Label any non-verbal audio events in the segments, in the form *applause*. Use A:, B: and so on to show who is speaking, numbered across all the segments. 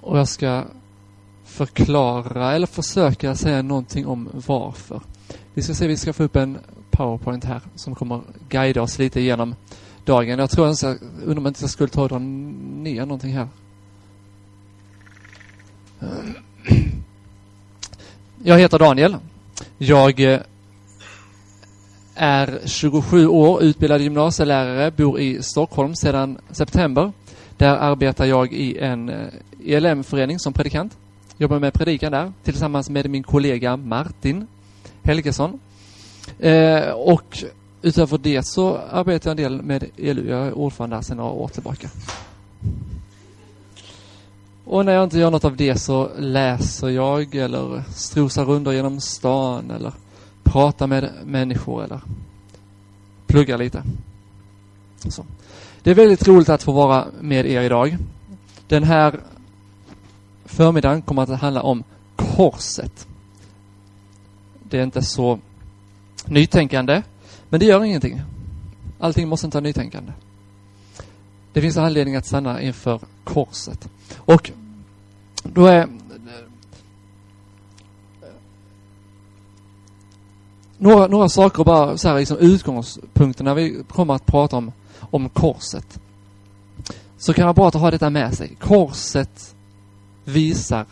A: Och jag ska förklara eller försöka säga någonting om varför. Vi ska se, vi ska få upp en powerpoint här som kommer guida oss lite genom dagen. Jag tror jag undrar om jag inte skulle ta och dra ner någonting här. Jag heter Daniel. Jag eh, är 27 år, utbildad gymnasielärare, bor i Stockholm sedan september. Där arbetar jag i en eh, ELM-förening som predikant. Jobbar med predikan där tillsammans med min kollega Martin Helgesson. Eh, och utöver det så arbetar jag en del med ELU. Jag är ordförande där sedan några år tillbaka. Och när jag inte gör något av det så läser jag eller strosar runt genom stan eller pratar med människor eller pluggar lite. Så. Det är väldigt roligt att få vara med er idag. Den här förmiddagen kommer att handla om korset. Det är inte så nytänkande, men det gör ingenting. Allting måste inte vara nytänkande. Det finns anledning att stanna inför korset. Och då är några, några saker bara så här liksom utgångspunkter när vi kommer att prata om, om korset. Så kan man bara ha detta med sig. Korset visar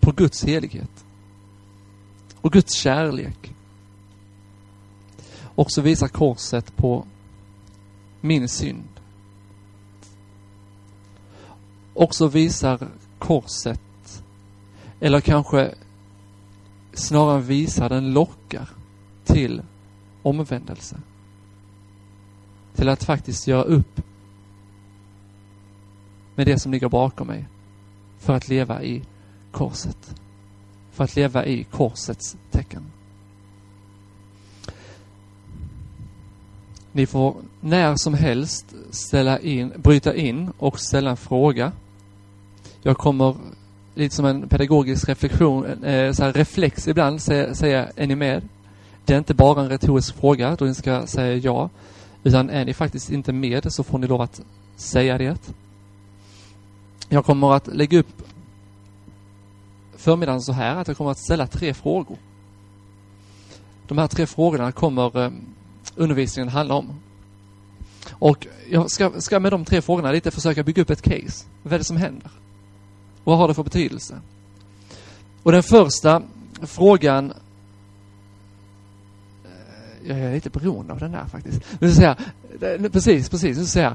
A: på Guds helighet. Och Guds kärlek. Och så visar korset på min synd. Och så visar korset, eller kanske snarare visar den lockar till omvändelse. Till att faktiskt göra upp med det som ligger bakom mig för att leva i korset. För att leva i korsets tecken. Ni får när som helst ställa in, bryta in och ställa en fråga. Jag kommer lite som en pedagogisk reflektion, eh, så här reflex ibland säga, säga, är ni med? Det är inte bara en retorisk fråga då ni ska säga ja. Utan är ni faktiskt inte med så får ni lov att säga det. Jag kommer att lägga upp förmiddagen så här att jag kommer att ställa tre frågor. De här tre frågorna kommer eh, undervisningen handla om. Och jag ska, ska med de tre frågorna lite försöka bygga upp ett case. Vad är det som händer? Vad har det för betydelse? Och den första frågan jag är lite beroende av den där faktiskt. Nu ska jag precis, precis, nu ska jag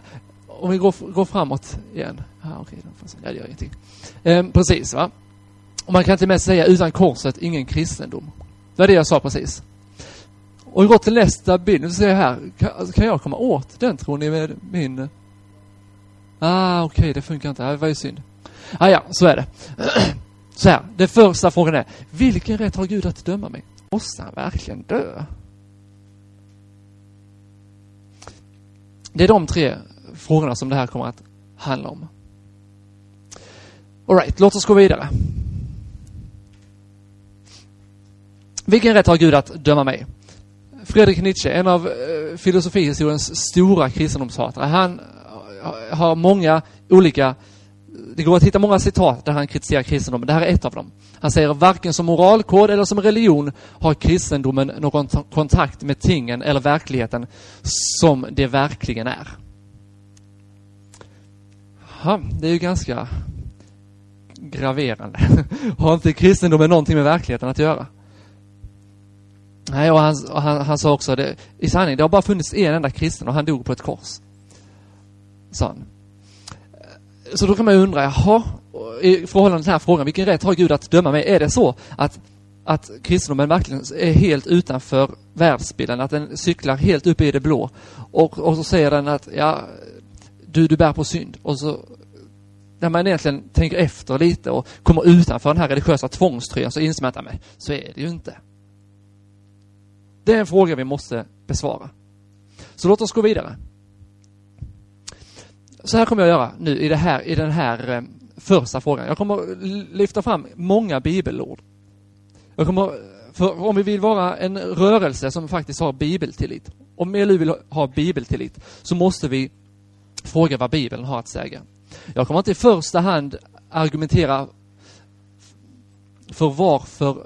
A: om vi går, går framåt igen. Ah, okay, ja, det gör ingenting. Ehm, precis, va? Och man kan till och med säga utan korset, ingen kristendom. Det var det jag sa precis. Och vi går till nästa bild. Nu ser jag här. Kan, alltså, kan jag komma åt den tror ni med min... Ah, okej, okay, det funkar inte. Det var ju synd. Ah, ja, så är det. *clears throat* Så här, den första frågan är, vilken rätt har Gud att döma mig? Måste han verkligen dö? Det är de tre frågorna som det här kommer att handla om. Alright, låt oss gå vidare. Vilken rätt har Gud att döma mig? Fredrik Nietzsche, en av eh, filosofihistoriens stora kristendomshatare, han har många olika det går att hitta många citat där han kritiserar kristendomen. Det här är ett av dem. Han säger varken som moralkod eller som religion har kristendomen någon kontakt med tingen eller verkligheten som det verkligen är. Ja, det är ju ganska graverande. *laughs* Har inte kristendomen någonting med verkligheten att göra? Nej, och han, och han, han sa också det, i sanning, det har bara funnits en enda kristen och han dog på ett kors. Sa han. Så då kan man ju undra, jaha, i förhållande till den här frågan, vilken rätt har Gud att döma mig? Är det så att, att kristendomen verkligen är helt utanför världsbilden, att den cyklar helt upp i det blå? Och, och så säger den att, ja, du, du bär på synd. Och så, när man egentligen tänker efter lite och kommer utanför den här religiösa tvångströjan så inser man att, så är det ju inte. Det är en fråga vi måste besvara. Så låt oss gå vidare. Så här kommer jag göra nu i, det här, i den här eh, första frågan. Jag kommer lyfta fram många bibelord. Jag kommer, för om vi vill vara en rörelse som faktiskt har bibeltillit, om ELU vill ha bibeltillit, så måste vi fråga vad Bibeln har att säga. Jag kommer inte i första hand argumentera för varför,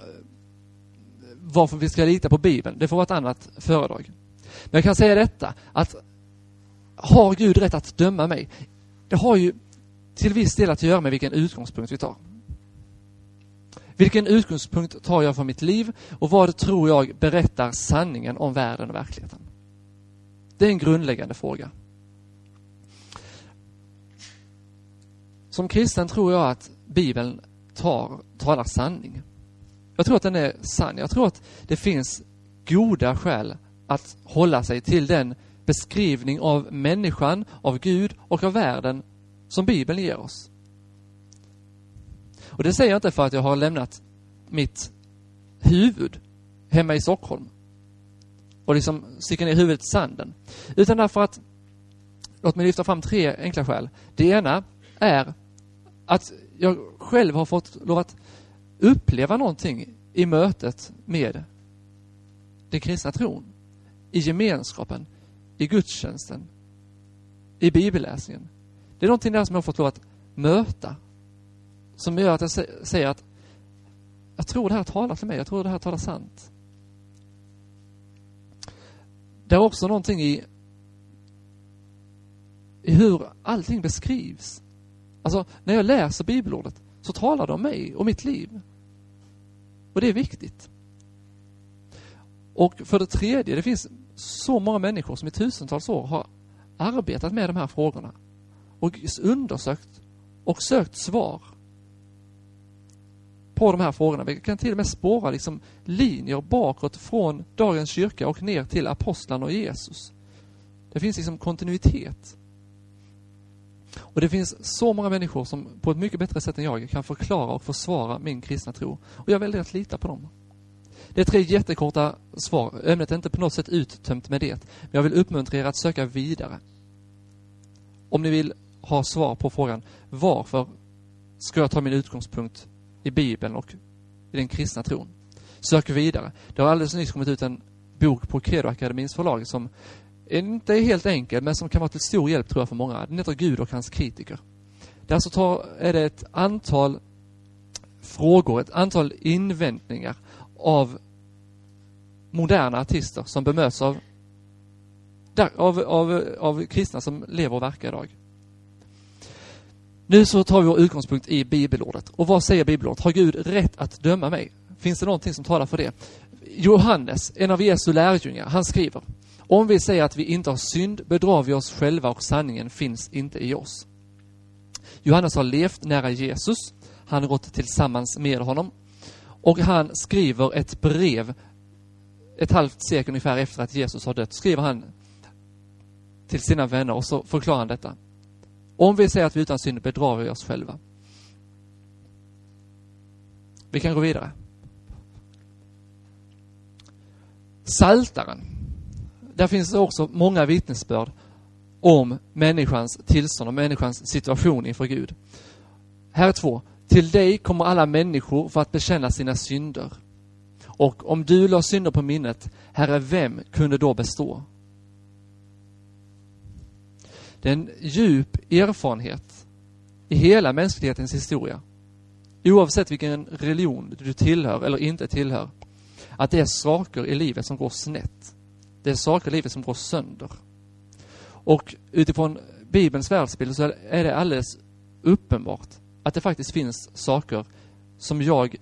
A: varför vi ska lita på Bibeln. Det får vara ett annat föredrag. Men jag kan säga detta, att har Gud rätt att döma mig? Det har ju till viss del att göra med vilken utgångspunkt vi tar. Vilken utgångspunkt tar jag för mitt liv och vad tror jag berättar sanningen om världen och verkligheten? Det är en grundläggande fråga. Som kristen tror jag att Bibeln tar, talar sanning. Jag tror att den är sann. Jag tror att det finns goda skäl att hålla sig till den beskrivning av människan, av Gud och av världen som Bibeln ger oss. Och det säger jag inte för att jag har lämnat mitt huvud hemma i Stockholm och liksom sticker ner huvudet i sanden. Utan därför att, låt mig lyfta fram tre enkla skäl. Det ena är att jag själv har fått lov att uppleva någonting i mötet med den kristna tron. I gemenskapen, i gudstjänsten, i bibelläsningen. Det är någonting där som jag har fått lov att möta. Som gör att jag säger att jag tror det här talar till mig, jag tror det här talar sant. Det är också någonting i, i hur allting beskrivs. Alltså, när jag läser bibelordet så talar det om mig och mitt liv. Och det är viktigt. Och för det tredje, det finns så många människor som i tusentals år har arbetat med de här frågorna och undersökt och sökt svar på de här frågorna. Vi kan till och med spåra liksom linjer bakåt från dagens kyrka och ner till apostlarna och Jesus. Det finns liksom kontinuitet. Och det finns så många människor som på ett mycket bättre sätt än jag kan förklara och försvara min kristna tro. Och jag väljer att lita på dem. Det är tre jättekorta svar. Ämnet är inte på något sätt uttömt med det. Men jag vill uppmuntra er att söka vidare. Om ni vill ha svar på frågan varför ska jag ta min utgångspunkt i Bibeln och i den kristna tron? Sök vidare. Det har alldeles nyss kommit ut en bok på Credo Akademins förlag som inte är helt enkel, men som kan vara till stor hjälp tror jag för många. Den heter Gud och hans kritiker. Där så tar, är det ett antal frågor, ett antal invändningar av moderna artister som bemöts av, av, av, av kristna som lever och verkar idag. Nu så tar vi vår utgångspunkt i bibelordet. Och vad säger bibelordet? Har Gud rätt att döma mig? Finns det någonting som talar för det? Johannes, en av Jesu lärjungar, han skriver om vi säger att vi inte har synd bedrar vi oss själva och sanningen finns inte i oss. Johannes har levt nära Jesus. Han har gått tillsammans med honom. Och han skriver ett brev ett halvt sekel ungefär efter att Jesus har dött, skriver han till sina vänner och så förklarar han detta. Om vi säger att vi utan synd bedrar vi oss själva. Vi kan gå vidare. Saltaren där finns också många vittnesbörd om människans tillstånd och människans situation inför Gud. Här är två. Till dig kommer alla människor för att bekänna sina synder. Och om du la synder på minnet, Herre, vem kunde då bestå? Det är en djup erfarenhet i hela mänsklighetens historia. Oavsett vilken religion du tillhör eller inte tillhör. Att det är saker i livet som går snett. Det är saker i livet som går sönder. Och utifrån Bibelns världsbild så är det alldeles uppenbart att det faktiskt finns saker som jag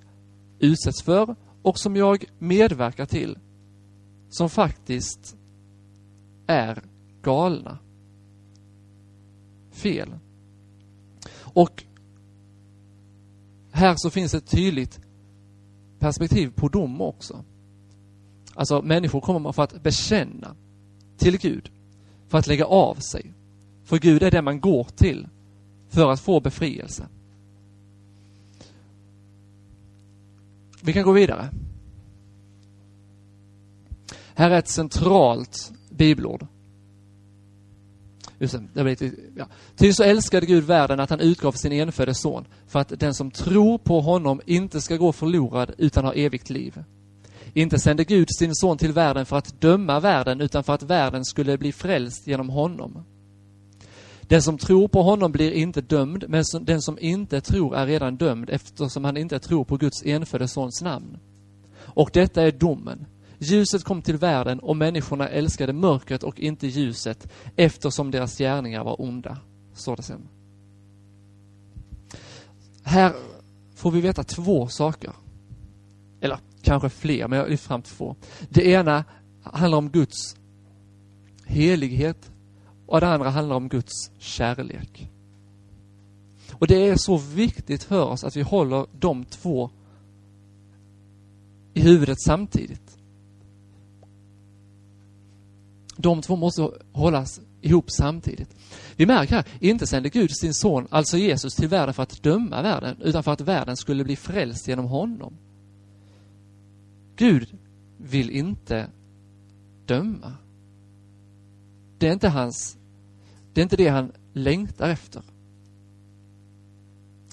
A: utsätts för och som jag medverkar till som faktiskt är galna. Fel. Och här så finns ett tydligt perspektiv på dom också. Alltså människor kommer man för att bekänna till Gud, för att lägga av sig. För Gud är det man går till för att få befrielse. Vi kan gå vidare. Här är ett centralt bibelord. Just det, ja. Ty så älskade Gud världen att han utgav sin enfödde son för att den som tror på honom inte ska gå förlorad utan ha evigt liv. Inte sände Gud sin son till världen för att döma världen, utan för att världen skulle bli frälst genom honom. Den som tror på honom blir inte dömd, men den som inte tror är redan dömd eftersom han inte tror på Guds enfödde sons namn. Och detta är domen. Ljuset kom till världen och människorna älskade mörkret och inte ljuset eftersom deras gärningar var onda. Står det sen. Här får vi veta två saker. Eller kanske fler, men jag lyfter fram två. Det ena handlar om Guds helighet och det andra handlar om Guds kärlek. Och det är så viktigt för oss att vi håller de två i huvudet samtidigt. De två måste hållas ihop samtidigt. Vi märker här, inte sände Gud sin son, alltså Jesus, till världen för att döma världen, utan för att världen skulle bli frälst genom honom. Gud vill inte döma. Det är inte hans, det är inte det han längtar efter.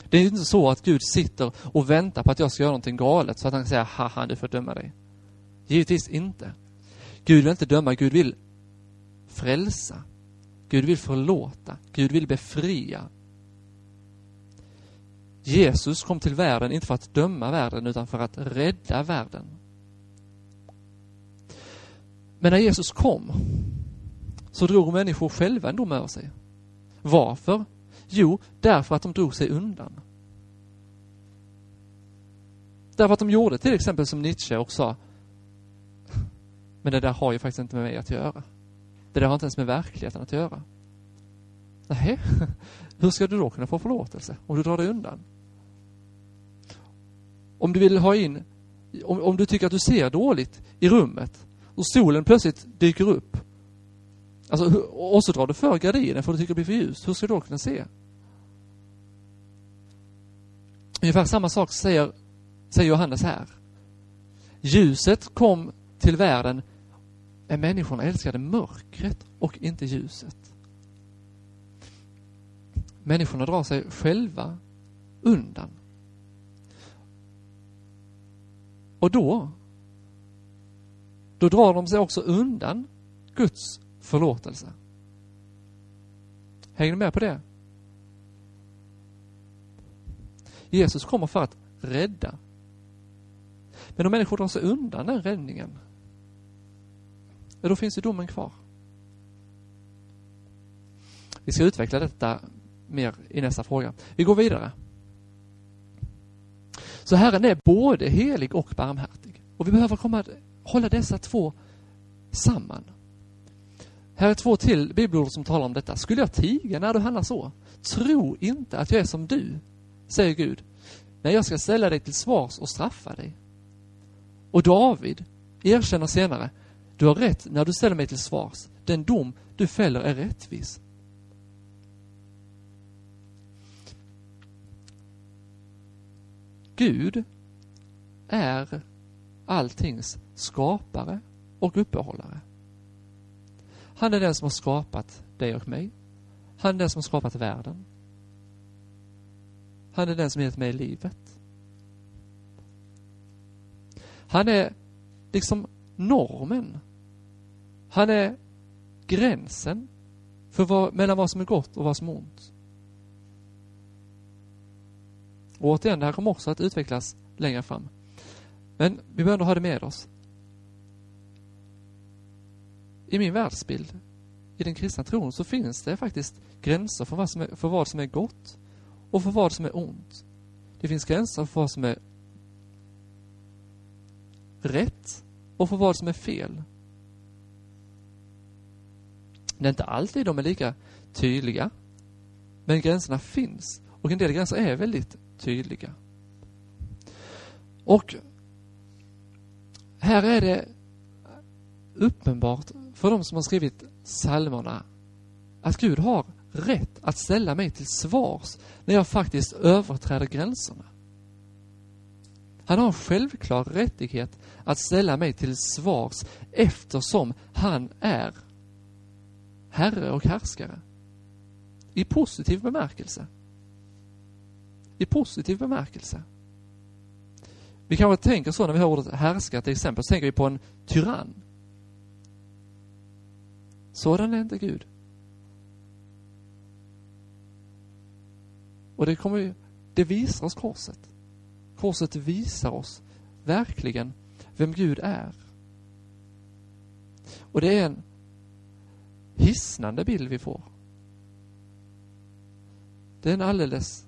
A: Det är inte så att Gud sitter och väntar på att jag ska göra någonting galet så att han kan säga haha, du får döma dig. Givetvis inte. Gud vill inte döma, Gud vill frälsa. Gud vill förlåta. Gud vill befria. Jesus kom till världen inte för att döma världen utan för att rädda världen. Men när Jesus kom så drog människor själva en dom över sig. Varför? Jo, därför att de drog sig undan. Därför att de gjorde till exempel som Nietzsche och sa *laughs* Men det där har ju faktiskt inte med mig att göra. Det där har inte ens med verkligheten att göra. Nej, *laughs* hur ska du då kunna få förlåtelse om du drar dig undan? Om du vill ha in, om, om du tycker att du ser dåligt i rummet och solen plötsligt dyker upp Alltså, och så drar du för gardinen för du tycker det blir för ljust. Hur ska du då kunna se? Ungefär samma sak säger, säger Johannes här. Ljuset kom till världen, men människorna älskade mörkret och inte ljuset. Människorna drar sig själva undan. Och då, då drar de sig också undan Guds förlåtelse. Hänger ni med på det? Jesus kommer för att rädda. Men om människor drar sig undan den räddningen, då finns ju domen kvar. Vi ska utveckla detta mer i nästa fråga. Vi går vidare. Så Herren är både helig och barmhärtig. Och vi behöver komma hålla dessa två samman. Här är två till bibelord som talar om detta. Skulle jag tiga när du handlar så? Tro inte att jag är som du, säger Gud. Nej, jag ska ställa dig till svars och straffa dig. Och David erkänner senare, du har rätt när du ställer mig till svars. Den dom du fäller är rättvis. Gud är alltings skapare och uppehållare. Han är den som har skapat dig och mig. Han är den som har skapat världen. Han är den som gett mig livet. Han är liksom normen. Han är gränsen för vad, mellan vad som är gott och vad som är ont. Och återigen, det här kommer också att utvecklas längre fram. Men vi behöver ändå ha det med oss. I min världsbild, i den kristna tron, så finns det faktiskt gränser för vad som är, för vad som är gott och för vad som är ont. Det finns gränser för vad som är rätt och för vad som är fel. Det är inte alltid de är lika tydliga, men gränserna finns och en del gränser är väldigt tydliga. Och här är det uppenbart för de som har skrivit psalmerna att Gud har rätt att ställa mig till svars när jag faktiskt överträder gränserna. Han har en självklar rättighet att ställa mig till svars eftersom han är Herre och härskare. I positiv bemärkelse. I positiv bemärkelse. Vi kanske tänker så när vi hör ordet härska till exempel, så tänker vi på en tyrann. Sådan är inte Gud. Och det kommer det visar oss korset. Korset visar oss verkligen vem Gud är. Och det är en hisnande bild vi får. Det är en alldeles...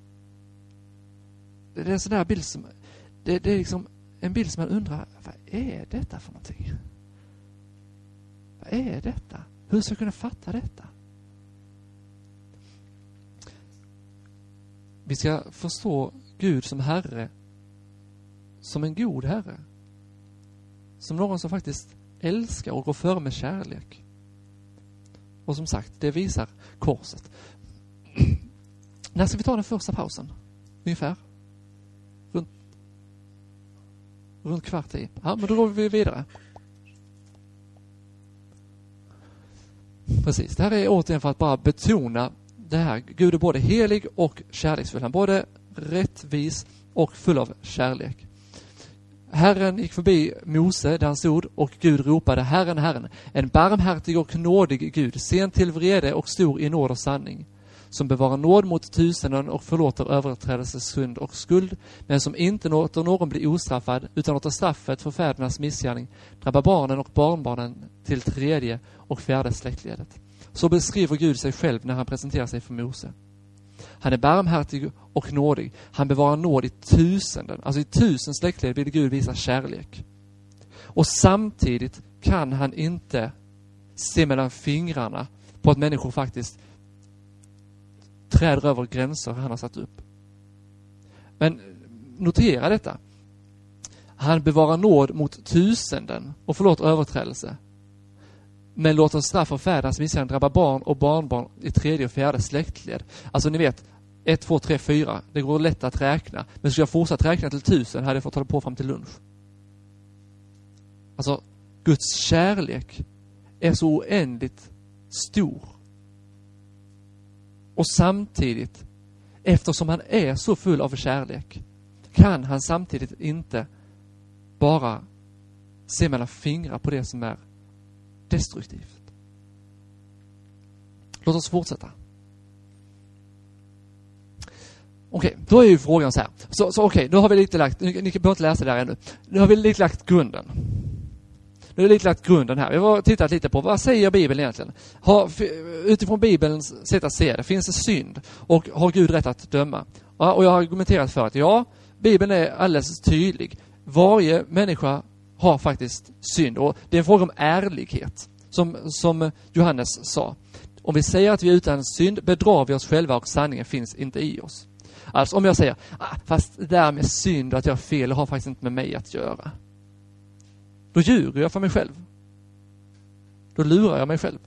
A: Det är en sån där bild som... Det, det är liksom en bild som man undrar, vad är detta för någonting? Vad är detta? Hur ska jag kunna fatta detta? Vi ska förstå Gud som Herre, som en god Herre. Som någon som faktiskt älskar och går före med kärlek. Och som sagt, det visar korset. *clears throat* När ska vi ta den första pausen? Ungefär? Runt, runt kvart i. Ja, men då går vi vidare. Precis, det här är återigen för att bara betona det här. Gud är både helig och kärleksfull. Han är både rättvis och full av kärlek. Herren gick förbi Mose där han stod och Gud ropade Herren, Herren, en barmhärtig och nådig Gud, sen till vrede och stor i nåd och sanning, som bevarar nåd mot tusenden och förlåter överträdelses synd och skuld, men som inte låter någon bli ostraffad, utan låter straffet för fädernas missgärning drabba barnen och barnbarnen till tredje och fjärde släktledet. Så beskriver Gud sig själv när han presenterar sig för Mose. Han är barmhärtig och nådig. Han bevarar nåd i tusenden, alltså i tusen släktled vill Gud visa kärlek. Och samtidigt kan han inte se mellan fingrarna på att människor faktiskt träder över gränser han har satt upp. Men notera detta. Han bevarar nåd mot tusenden och förlåter överträdelse men låter straff och fäderns missgärning drabba barn och barnbarn i tredje och fjärde släktled. Alltså ni vet, 1, 2, 3, 4. Det går lätt att räkna. Men skulle jag fortsatt räkna till tusen hade jag fått hålla på fram till lunch. Alltså, Guds kärlek är så oändligt stor. Och samtidigt, eftersom han är så full av kärlek, kan han samtidigt inte bara se mellan fingrar på det som är destruktivt. Låt oss fortsätta. Okej, okay, då är ju frågan så här. Så, så okej, okay, nu har vi lite lagt, ni, ni behöver inte läsa det här ännu. Nu har vi lite lagt grunden. Nu har jag lite lagt grunden här. Vi har tittat lite på vad säger Bibeln egentligen? Har, utifrån Bibelns sätt att se det, finns det synd? Och har Gud rätt att döma? Ja, och jag har argumenterat för att ja, Bibeln är alldeles tydlig. Varje människa har faktiskt synd. Och det är en fråga om ärlighet. Som, som Johannes sa. Om vi säger att vi är utan synd bedrar vi oss själva och sanningen finns inte i oss. Alltså om jag säger, ah, fast det där med synd och att jag har fel, har faktiskt inte med mig att göra. Då ljuger jag för mig själv. Då lurar jag mig själv.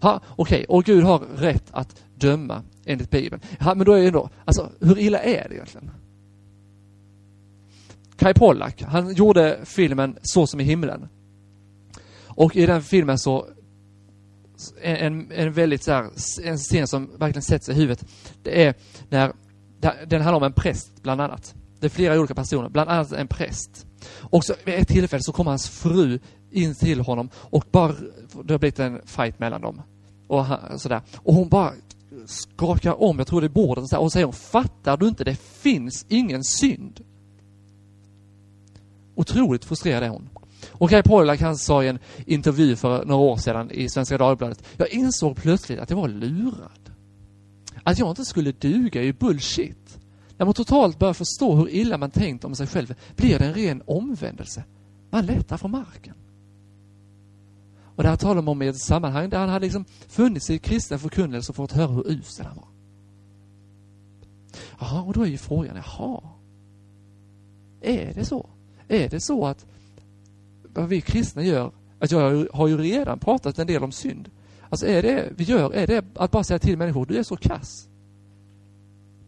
A: Okej, okay. och Gud har rätt att döma enligt Bibeln. Ha, men då är det ändå, alltså hur illa är det egentligen? Kai Pollak, han gjorde filmen Så som i himlen. Och i den filmen så en, en väldigt så här, en scen som verkligen sätter sig i huvudet. Det är när, den handlar om en präst bland annat. Det är flera olika personer, bland annat en präst. Och så vid ett tillfälle så kommer hans fru in till honom och bara, det har blivit en fight mellan dem. Och han, sådär. Och hon bara skakar om, jag tror det är bordet och, och säger hon, fattar du inte, det finns ingen synd. Otroligt frustrerad är hon. Och Kai Pollak han sa i en intervju för några år sedan i Svenska Dagbladet, jag insåg plötsligt att jag var lurad. Att jag inte skulle duga är ju bullshit. När man totalt börjar förstå hur illa man tänkt om sig själv blir det en ren omvändelse. Man lättar från marken. Och det här talar man om i ett sammanhang där han hade liksom funnits i kristen förkunnelse och fått höra hur usel han var. Jaha, och då är ju frågan, jaha. Är det så? Är det så att vad vi kristna gör, att jag har ju redan pratat en del om synd. Alltså är det vi gör, är det att bara säga till människor, du är så kass.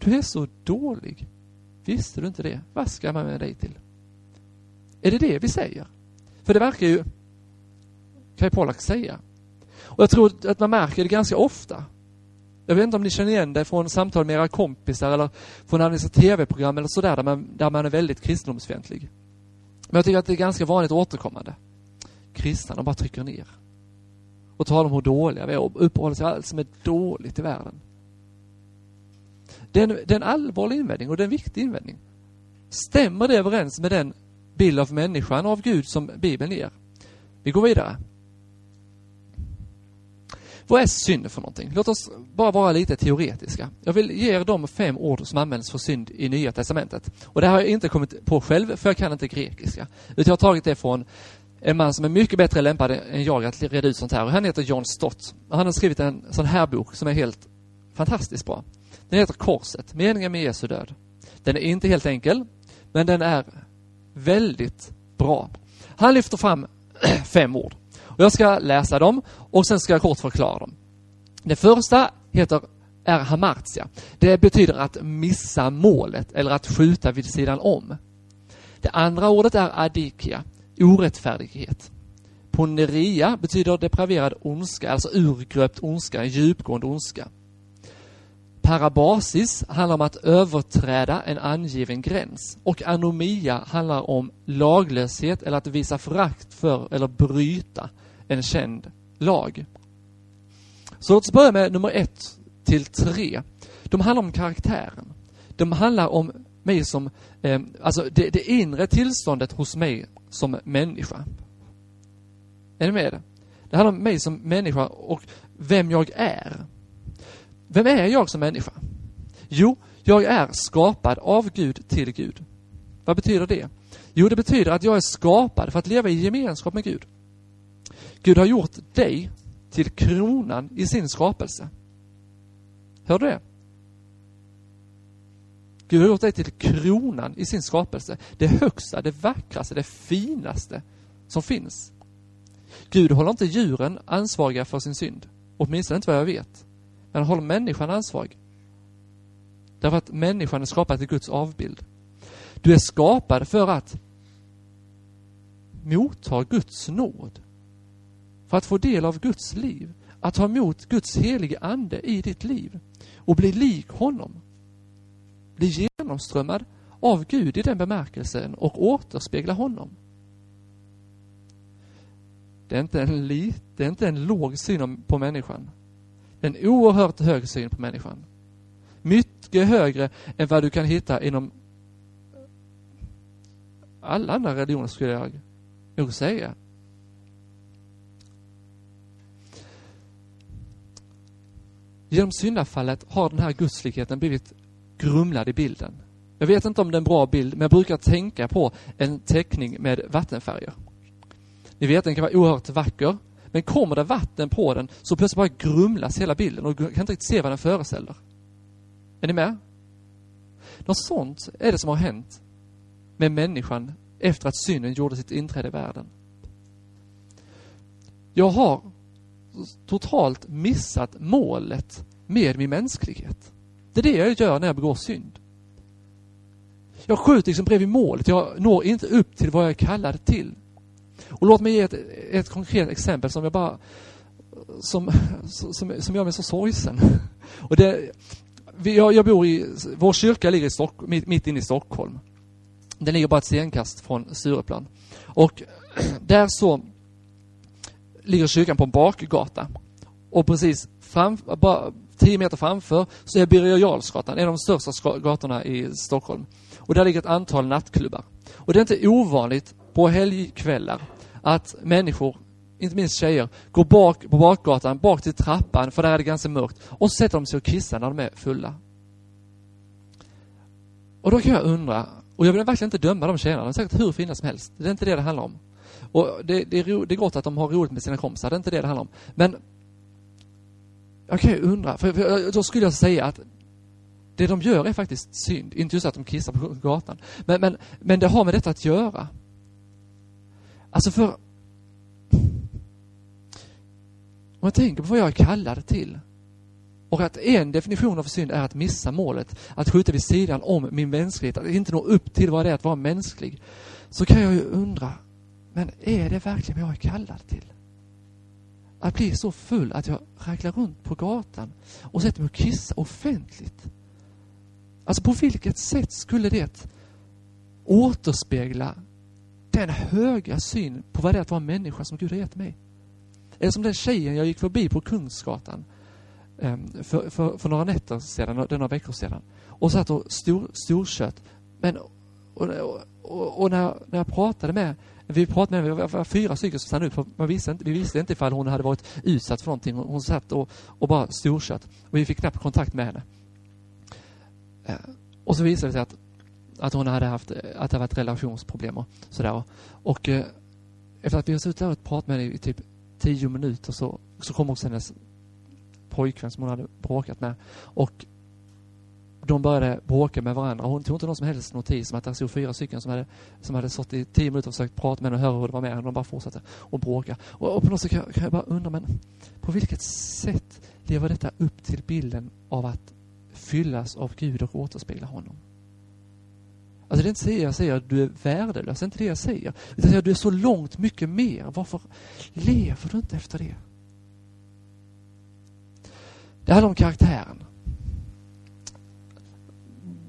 A: Du är så dålig. Visste du inte det? Vad ska man med dig till? Är det det vi säger? För det verkar ju Kaj Pollak säga. Och jag tror att man märker det ganska ofta. Jag vet inte om ni känner igen det från samtal med era kompisar eller från andra tv-program eller sådär där man, där man är väldigt kristendomsfientlig. Men jag tycker att det är ganska vanligt återkommande. Kristna, de bara trycker ner. Och talar om hur dåliga vi är och uppehåller sig allt som är dåligt i världen. Det är, en, det är en allvarlig invändning och det är en viktig invändning. Stämmer det överens med den bild av människan och av Gud som Bibeln ger? Vi går vidare. Vad är synd för någonting? Låt oss bara vara lite teoretiska. Jag vill ge er de fem ord som används för synd i Nya Testamentet. Och det här har jag inte kommit på själv, för jag kan inte grekiska. Utan jag har tagit det från en man som är mycket bättre lämpad än jag att reda ut sånt här. Och han heter John Stott. Och han har skrivit en sån här bok som är helt fantastiskt bra. Den heter Korset, meningen med Jesu död. Den är inte helt enkel, men den är väldigt bra. Han lyfter fram *clears throat* fem ord. Och jag ska läsa dem och sen ska jag kort förklara dem. Det första heter är hamartia. Det betyder att missa målet eller att skjuta vid sidan om. Det andra ordet är adikia, orättfärdighet. Poneria betyder depraverad ondska, alltså urgröpt ondska, djupgående ondska. Parabasis handlar om att överträda en angiven gräns och anomia handlar om laglöshet eller att visa förakt för eller bryta en känd lag. Så låt oss börja med nummer ett till tre. De handlar om karaktären. De handlar om mig som, eh, alltså det, det inre tillståndet hos mig som människa. Är ni med? Det handlar om mig som människa och vem jag är. Vem är jag som människa? Jo, jag är skapad av Gud till Gud. Vad betyder det? Jo, det betyder att jag är skapad för att leva i gemenskap med Gud. Gud har gjort dig till kronan i sin skapelse. Hör du det? Gud har gjort dig till kronan i sin skapelse. Det högsta, det vackraste, det finaste som finns. Gud håller inte djuren ansvariga för sin synd. Åtminstone inte vad jag vet. Men han håller människan ansvarig. Därför att människan är skapad till Guds avbild. Du är skapad för att motta Guds nåd. För att få del av Guds liv. Att ta emot Guds helige Ande i ditt liv. Och bli lik honom. Bli genomströmmad av Gud i den bemärkelsen och återspegla honom. Det är inte en, lit, det är inte en låg syn på människan. Det är en oerhört hög syn på människan. Mycket högre än vad du kan hitta inom alla andra religioner skulle jag nog säga. Genom syndafallet har den här gudslikheten blivit grumlad i bilden. Jag vet inte om det är en bra bild, men jag brukar tänka på en teckning med vattenfärger. Ni vet, den kan vara oerhört vacker, men kommer det vatten på den så plötsligt bara grumlas hela bilden och du kan inte riktigt se vad den föreställer. Är ni med? Något sånt är det som har hänt med människan efter att synden gjorde sitt inträde i världen. Jag har totalt missat målet med min mänsklighet. Det är det jag gör när jag begår synd. Jag skjuter liksom bredvid målet. Jag når inte upp till vad jag är kallad till. Och låt mig ge ett, ett konkret exempel som jag bara som, som, som gör mig så sorgsen. Och det, jag, jag bor i, vår kyrka ligger i Stock, mitt, mitt inne i Stockholm. Den ligger bara ett stenkast från Stureplan. Och *clears throat* där så ligger kyrkan på en bakgata. Och precis fram, bara tio meter framför så är Birger Jarlsgatan, en av de största gatorna i Stockholm. Och där ligger ett antal nattklubbar. Och det är inte ovanligt på helgkvällar att människor, inte minst tjejer, går bak på bakgatan, bak till trappan, för där är det ganska mörkt, och så sätter de sig och kissar när de är fulla. Och då kan jag undra, och jag vill verkligen inte döma de tjejerna, de är säkert hur fina som helst. Det är inte det det handlar om. Och det, det, är, ro, det är gott att de har roligt med sina kompisar, det är inte det det handlar om. Men jag kan ju undra, för, för då skulle jag säga att det de gör är faktiskt synd. Inte just att de kissar på gatan. Men, men, men det har med detta att göra. Alltså för... Om jag tänker på vad jag är kallad till. Och att en definition av synd är att missa målet. Att skjuta vid sidan om min mänsklighet. Att inte nå upp till vad det är att vara mänsklig. Så kan jag ju undra, men är det verkligen vad jag är kallad till? Att bli så full att jag räknar runt på gatan och sätter mig och kissar offentligt. Alltså på vilket sätt skulle det återspegla den höga syn på vad det är att vara människa som Gud har gett mig? Eller som den tjejen jag gick förbi på Kungsgatan. Ehm, för, för, för några nätter sedan, några veckor sedan. Och satt och stor, storkött. Men, och, och, och, när, när jag pratade med vi pratade med henne, vi var fyra stycken som stannade upp, för man visste inte, vi visste inte ifall hon hade varit utsatt för någonting. Hon satt och, och bara storkött. Och vi fick knappt kontakt med henne. Eh, och så visade det sig att, att hon hade haft, att det varit relationsproblem och sådär. Och eh, efter att vi har suttit där och pratat med henne i typ tio minuter så, så kom också hennes pojkvän som hon hade bråkat med. Och de började bråka med varandra. Hon tog inte någon som helst notis om att det stod fyra stycken som hade, som hade stått i tio minuter och försökt prata med henne och höra hur det var med henne. De bara fortsatte att bråka. Och, och på något sätt kan jag, kan jag bara undra, men på vilket sätt lever detta upp till bilden av att fyllas av Gud och återspegla honom? Alltså det är inte det jag säger att du är värdelös, det är inte det jag säger. Utan jag säger att du är så långt mycket mer. Varför lever du inte efter det? Det handlar om karaktären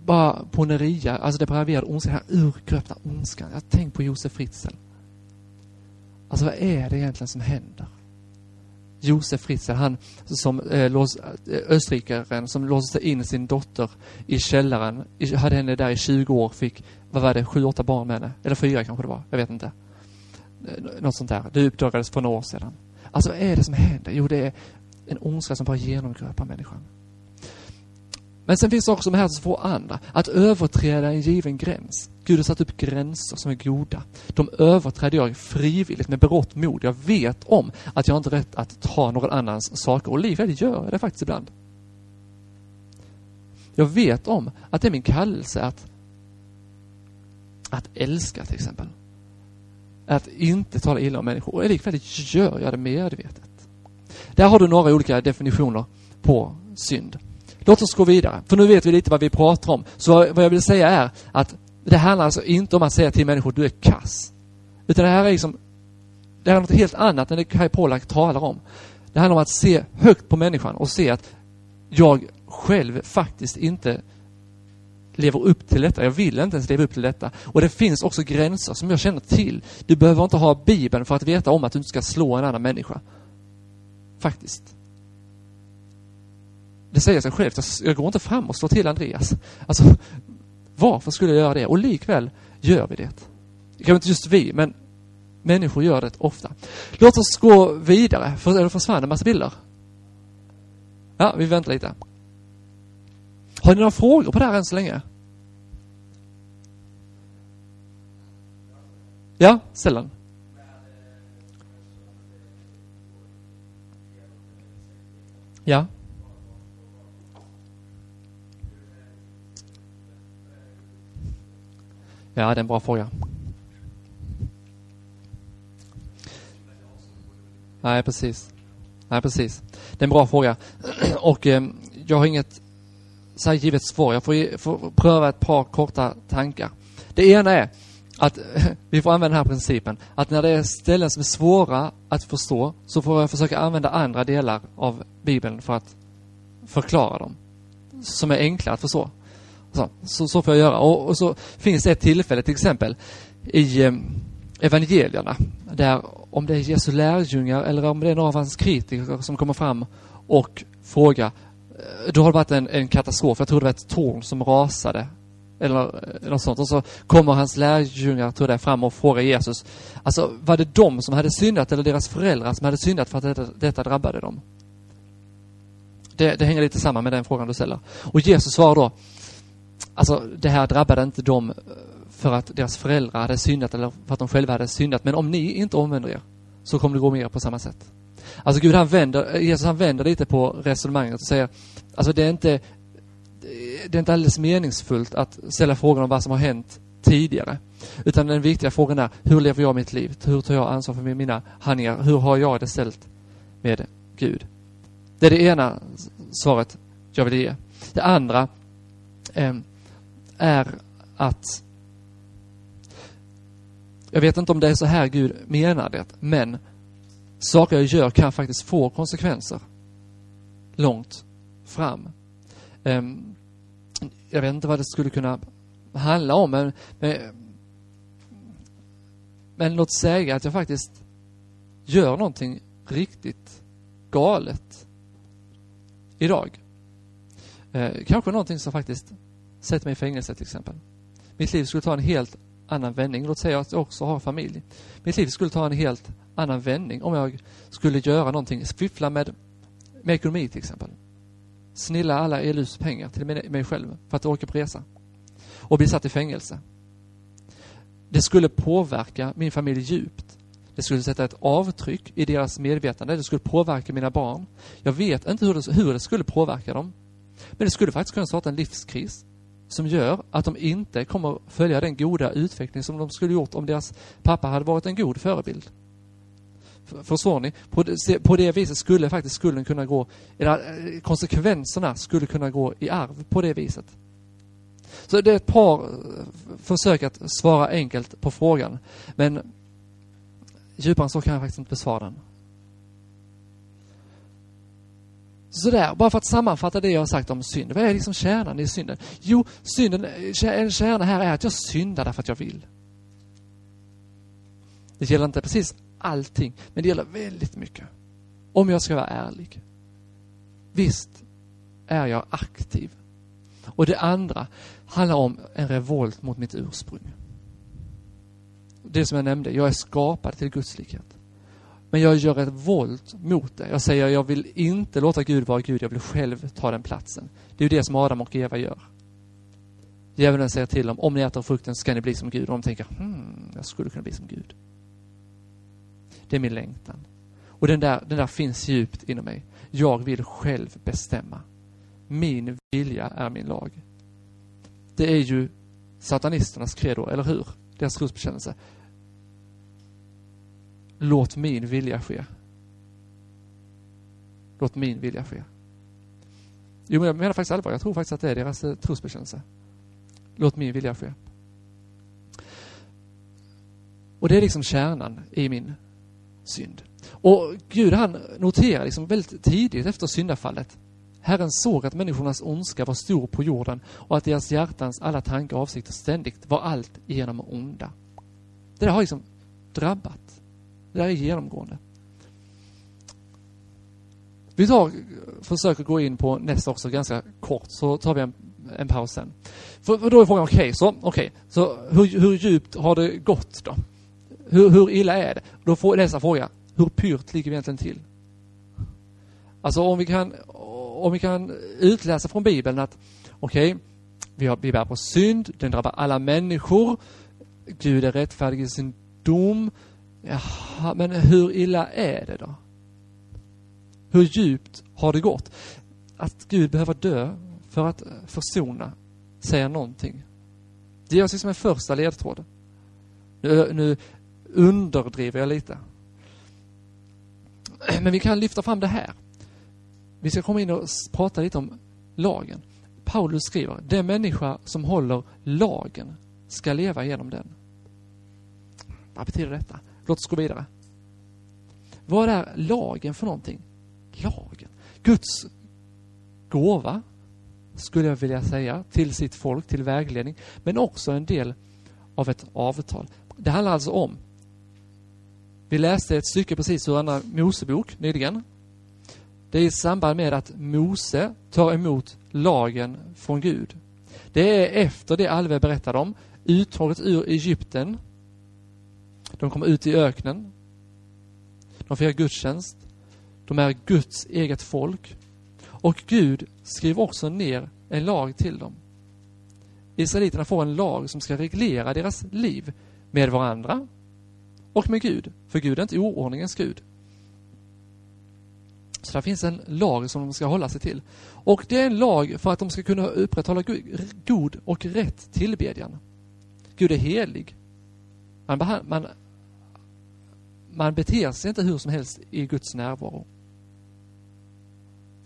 A: bara på Neria, alltså det depraverade ondskan, den här urgröpta ondskan. Jag tänk på Josef Fritzl. Alltså vad är det egentligen som händer? Josef Fritzl, han som eh, lås, eh, österrikaren som låste in sin dotter i källaren, hade henne där i 20 år, fick, vad var det, sju, åtta barn med henne? Eller fyra kanske det var, jag vet inte. Eh, något sånt där. Det uppdagades för några år sedan. Alltså vad är det som händer? Jo, det är en ondska som bara genomgröpar människan. Men sen finns det också de här två andra. Att överträda en given gräns. Gud har satt upp gränser som är goda. De överträder jag frivilligt med berått mod. Jag vet om att jag inte har rätt att ta någon annans saker. Och likväl gör jag det faktiskt ibland. Jag vet om att det är min kallelse att, att älska till exempel. Att inte tala illa om människor. Och likväl gör jag det medvetet. Där har du några olika definitioner på synd. Låt oss gå vidare, för nu vet vi lite vad vi pratar om. Så vad jag vill säga är att det handlar alltså inte om att säga till människor du är kass. Utan det här är liksom, det här är något helt annat än det Kai Pollak talar om. Det handlar om att se högt på människan och se att jag själv faktiskt inte lever upp till detta. Jag vill inte ens leva upp till detta. Och det finns också gränser som jag känner till. Du behöver inte ha Bibeln för att veta om att du inte ska slå en annan människa. Faktiskt. Det säger sig självt. Alltså, jag går inte fram och slår till Andreas. Alltså, varför skulle jag göra det? Och likväl gör vi det. Kanske inte just vi, men människor gör det ofta. Låt oss gå vidare. För, det försvann en massa bilder? Ja, vi väntar lite. Har ni några frågor på det här än så länge? Ja, ställ den. Ja. Ja, det är en bra fråga. Nej, precis. Nej, precis. Det är en bra fråga. *clears throat* Och eh, jag har inget så här givet svar. Jag får, får pröva ett par korta tankar. Det ena är att *laughs* vi får använda den här principen. Att när det är ställen som är svåra att förstå så får jag försöka använda andra delar av Bibeln för att förklara dem. Som är enkla att förstå. Så, så, så får jag göra. Och, och, så finns det ett tillfälle, till exempel i eh, evangelierna, där om det är Jesu lärjungar eller om det är några av hans kritiker som kommer fram och frågar, eh, då har det varit en, en katastrof, jag tror det var ett torn som rasade eller eh, något sånt. Och så kommer hans lärjungar, tror jag, fram och frågar Jesus, alltså var det de som hade syndat eller deras föräldrar som hade syndat för att detta, detta drabbade dem? Det, det hänger lite samman med den frågan du ställer. Och Jesus svarar då, Alltså, det här drabbade inte dem eh, för att deras föräldrar hade syndat eller för att de själva hade syndat. Men om ni inte omvänder er så kommer det gå mer på samma sätt. Alltså Gud han vänder, eh, Jesus han vänder lite på resonemanget och säger, alltså det är inte, eh, det är inte alldeles meningsfullt att ställa frågan om vad som har hänt tidigare. Utan den viktiga frågan är, hur lever jag mitt liv? Hur tar jag ansvar för mina handlingar? Hur har jag det ställt med Gud? Det är det ena svaret jag vill ge. Det andra, Ehm, är att jag vet inte om det är så här Gud menar det, men saker jag gör kan faktiskt få konsekvenser långt fram. Ehm, jag vet inte vad det skulle kunna handla om, men, men, men låt säga att jag faktiskt gör någonting riktigt galet. idag. Eh, kanske någonting som faktiskt sätter mig i fängelse till exempel. Mitt liv skulle ta en helt annan vändning. Låt säga att jag också har familj. Mitt liv skulle ta en helt annan vändning om jag skulle göra någonting, fiffla med, med ekonomi till exempel. Snilla alla ELUs pengar till mig själv för att åka på resa. Och bli satt i fängelse. Det skulle påverka min familj djupt. Det skulle sätta ett avtryck i deras medvetande. Det skulle påverka mina barn. Jag vet inte hur det, hur det skulle påverka dem. Men det skulle faktiskt kunna starta en livskris som gör att de inte kommer följa den goda utveckling som de skulle gjort om deras pappa hade varit en god förebild. Förstår ni? På det, på det viset skulle faktiskt skulden kunna gå, eller eh, konsekvenserna skulle kunna gå i arv på det viset. Så det är ett par eh, försök att svara enkelt på frågan. Men djupare än så kan jag faktiskt inte besvara den. Sådär, bara för att sammanfatta det jag har sagt om synd. Vad är liksom kärnan i synden? Jo, synden, en kärna här är att jag syndar därför att jag vill. Det gäller inte precis allting, men det gäller väldigt mycket. Om jag ska vara ärlig. Visst är jag aktiv. Och det andra handlar om en revolt mot mitt ursprung. Det som jag nämnde, jag är skapad till Guds likhet. Men jag gör ett våld mot det. Jag säger jag vill inte låta Gud vara Gud, jag vill själv ta den platsen. Det är ju det som Adam och Eva gör. Djävulen säger till dem, om ni äter frukten ska ni bli som Gud. Och de tänker, hmm, jag skulle kunna bli som Gud. Det är min längtan. Och den där, den där finns djupt inom mig. Jag vill själv bestämma. Min vilja är min lag. Det är ju satanisternas credo, eller hur? Deras trosbekännelse. Låt min vilja ske. Låt min vilja ske. Jo, men jag menar faktiskt allvar. Jag tror faktiskt att det är deras eh, trosbekännelse. Låt min vilja ske. Och det är liksom kärnan i min synd. Och Gud han noterar liksom väldigt tidigt efter syndafallet Herren såg att människornas ondska var stor på jorden och att deras hjärtans alla tankar och avsikter ständigt var allt genom onda. Det där har liksom drabbat. Det där är genomgående. Vi tar, försöker gå in på nästa också ganska kort, så tar vi en, en paus sen. För, för då är frågan, okej, okay, så, okay, så hur, hur djupt har det gått då? Hur, hur illa är det? Då får nästa fråga, hur pyrt ligger vi egentligen till? Alltså om vi kan, om vi kan utläsa från Bibeln att okej, okay, vi, vi bär på synd, den drabbar alla människor. Gud är rättfärdig i sin dom. Jaha, men hur illa är det då? Hur djupt har det gått? Att Gud behöver dö för att försona, säga någonting. Det görs alltså som en första ledtråd. Nu, nu underdriver jag lite. Men vi kan lyfta fram det här. Vi ska komma in och prata lite om lagen. Paulus skriver, den människa som håller lagen ska leva genom den. Vad betyder detta? Låt oss gå vidare. Vad är lagen för någonting? Lagen. Guds gåva, skulle jag vilja säga, till sitt folk, till vägledning, men också en del av ett avtal. Det handlar alltså om, vi läste ett stycke precis ur Andra Mosebok nyligen, det är i samband med att Mose tar emot lagen från Gud. Det är efter det Alve berättade om, uttaget ur Egypten. De kommer ut i öknen. De firar gudstjänst. De är Guds eget folk. Och Gud skriver också ner en lag till dem. Israeliterna får en lag som ska reglera deras liv med varandra och med Gud. För Gud är inte oordningens Gud. Så där finns en lag som de ska hålla sig till. Och det är en lag för att de ska kunna upprätthålla god och rätt tillbedjan. Gud är helig. Man, man, beter sig inte hur som helst i Guds närvaro.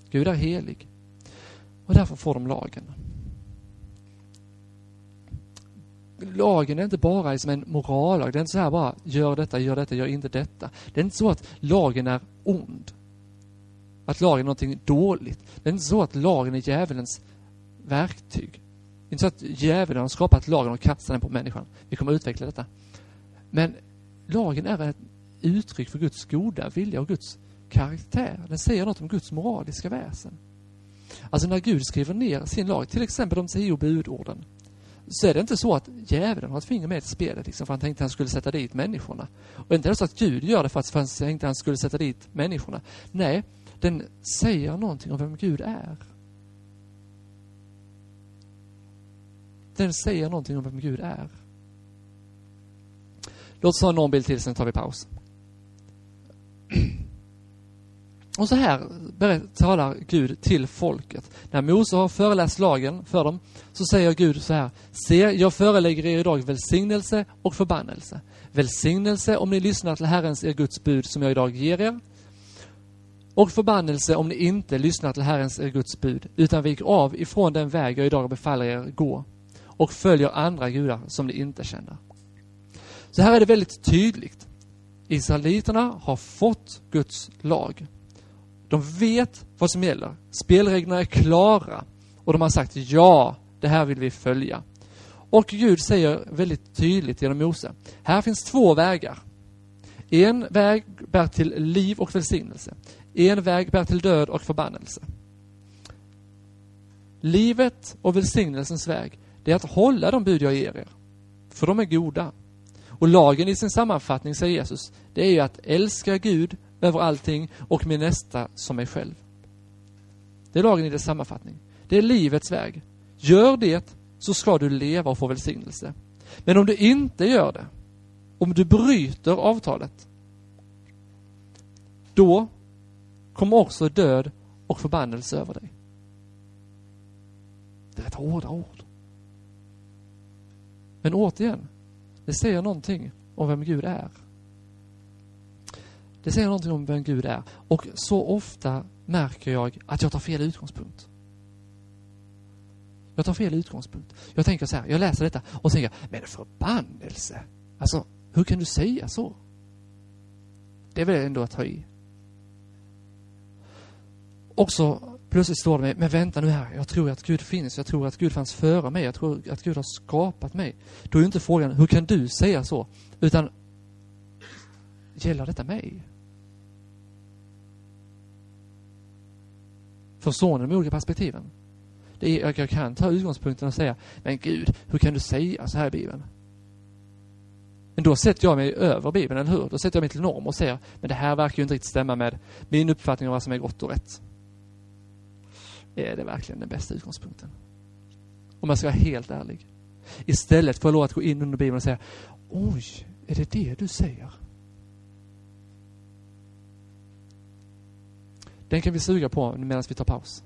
A: Gud är helig. Och därför får de lagen. Lagen är inte bara som en morallag. Det är inte så här bara, gör detta, gör detta, gör inte detta. Det är inte så att lagen är ond att lagen är någonting dåligt. Det är inte så att lagen är djävulens verktyg. Det är inte så att djävulen har skapat lagen och kastat den på människan. Vi kommer att utveckla detta. Men lagen är ett uttryck för Guds goda vilja och Guds karaktär. Den säger något om Guds moraliska väsen. Alltså när Gud skriver ner sin lag, till exempel de tio budorden, så är det inte så att djävulen har ett finger med i spelet, liksom, för han tänkte att han skulle sätta dit människorna. Och inte är det så att Gud gör det för att han tänkte att han skulle sätta dit människorna. Nej, den säger någonting om vem Gud är. Den säger någonting om vem Gud är. Låt oss ha någon bild till, sen tar vi paus. Och så här talar Gud till folket. När Mose har föreläst lagen för dem, så säger Gud så här. Se, jag förelägger er idag välsignelse och förbannelse. Välsignelse om ni lyssnar till Herrens, er Guds bud, som jag idag ger er. Och förbannelse om ni inte lyssnar till Herrens, er Guds bud, utan viker av ifrån den väg jag idag befaller er gå och följer andra gudar som ni inte känner. Så här är det väldigt tydligt. Israeliterna har fått Guds lag. De vet vad som gäller. Spelreglerna är klara. Och de har sagt ja, det här vill vi följa. Och Gud säger väldigt tydligt genom Mose, här finns två vägar. En väg bär till liv och välsignelse. En väg bär till död och förbannelse. Livet och välsignelsens väg, det är att hålla de bud jag ger er. För de är goda. Och lagen i sin sammanfattning, säger Jesus, det är ju att älska Gud över allting och min nästa som mig själv. Det är lagen i dess sammanfattning. Det är livets väg. Gör det så ska du leva och få välsignelse. Men om du inte gör det, om du bryter avtalet, då kommer också död och förbannelse över dig. Det är rätt hårda ord. Men återigen, det säger någonting om vem Gud är. Det säger någonting om vem Gud är. Och så ofta märker jag att jag tar fel utgångspunkt. Jag tar fel utgångspunkt. Jag tänker så här, jag läser detta och tänker, men förbannelse! Alltså, hur kan du säga så? Det är väl ändå att ta i. Och så plötsligt står det mig, men vänta nu här, jag tror att Gud finns, jag tror att Gud fanns före mig, jag tror att Gud har skapat mig. Då är inte frågan, hur kan du säga så? Utan, gäller detta mig? Förstår ni de olika perspektiven? Det är, jag kan ta utgångspunkten och säga, men Gud, hur kan du säga så här i Bibeln? Men då sätter jag mig över Bibeln, eller hur? Då sätter jag mig till norm och säger, men det här verkar ju inte riktigt stämma med min uppfattning om vad som är gott och rätt. Är det verkligen den bästa utgångspunkten? Om jag ska vara helt ärlig. Istället för jag lov att gå in under Bibeln och säga, oj, är det det du säger? Den kan vi suga på medan vi tar paus.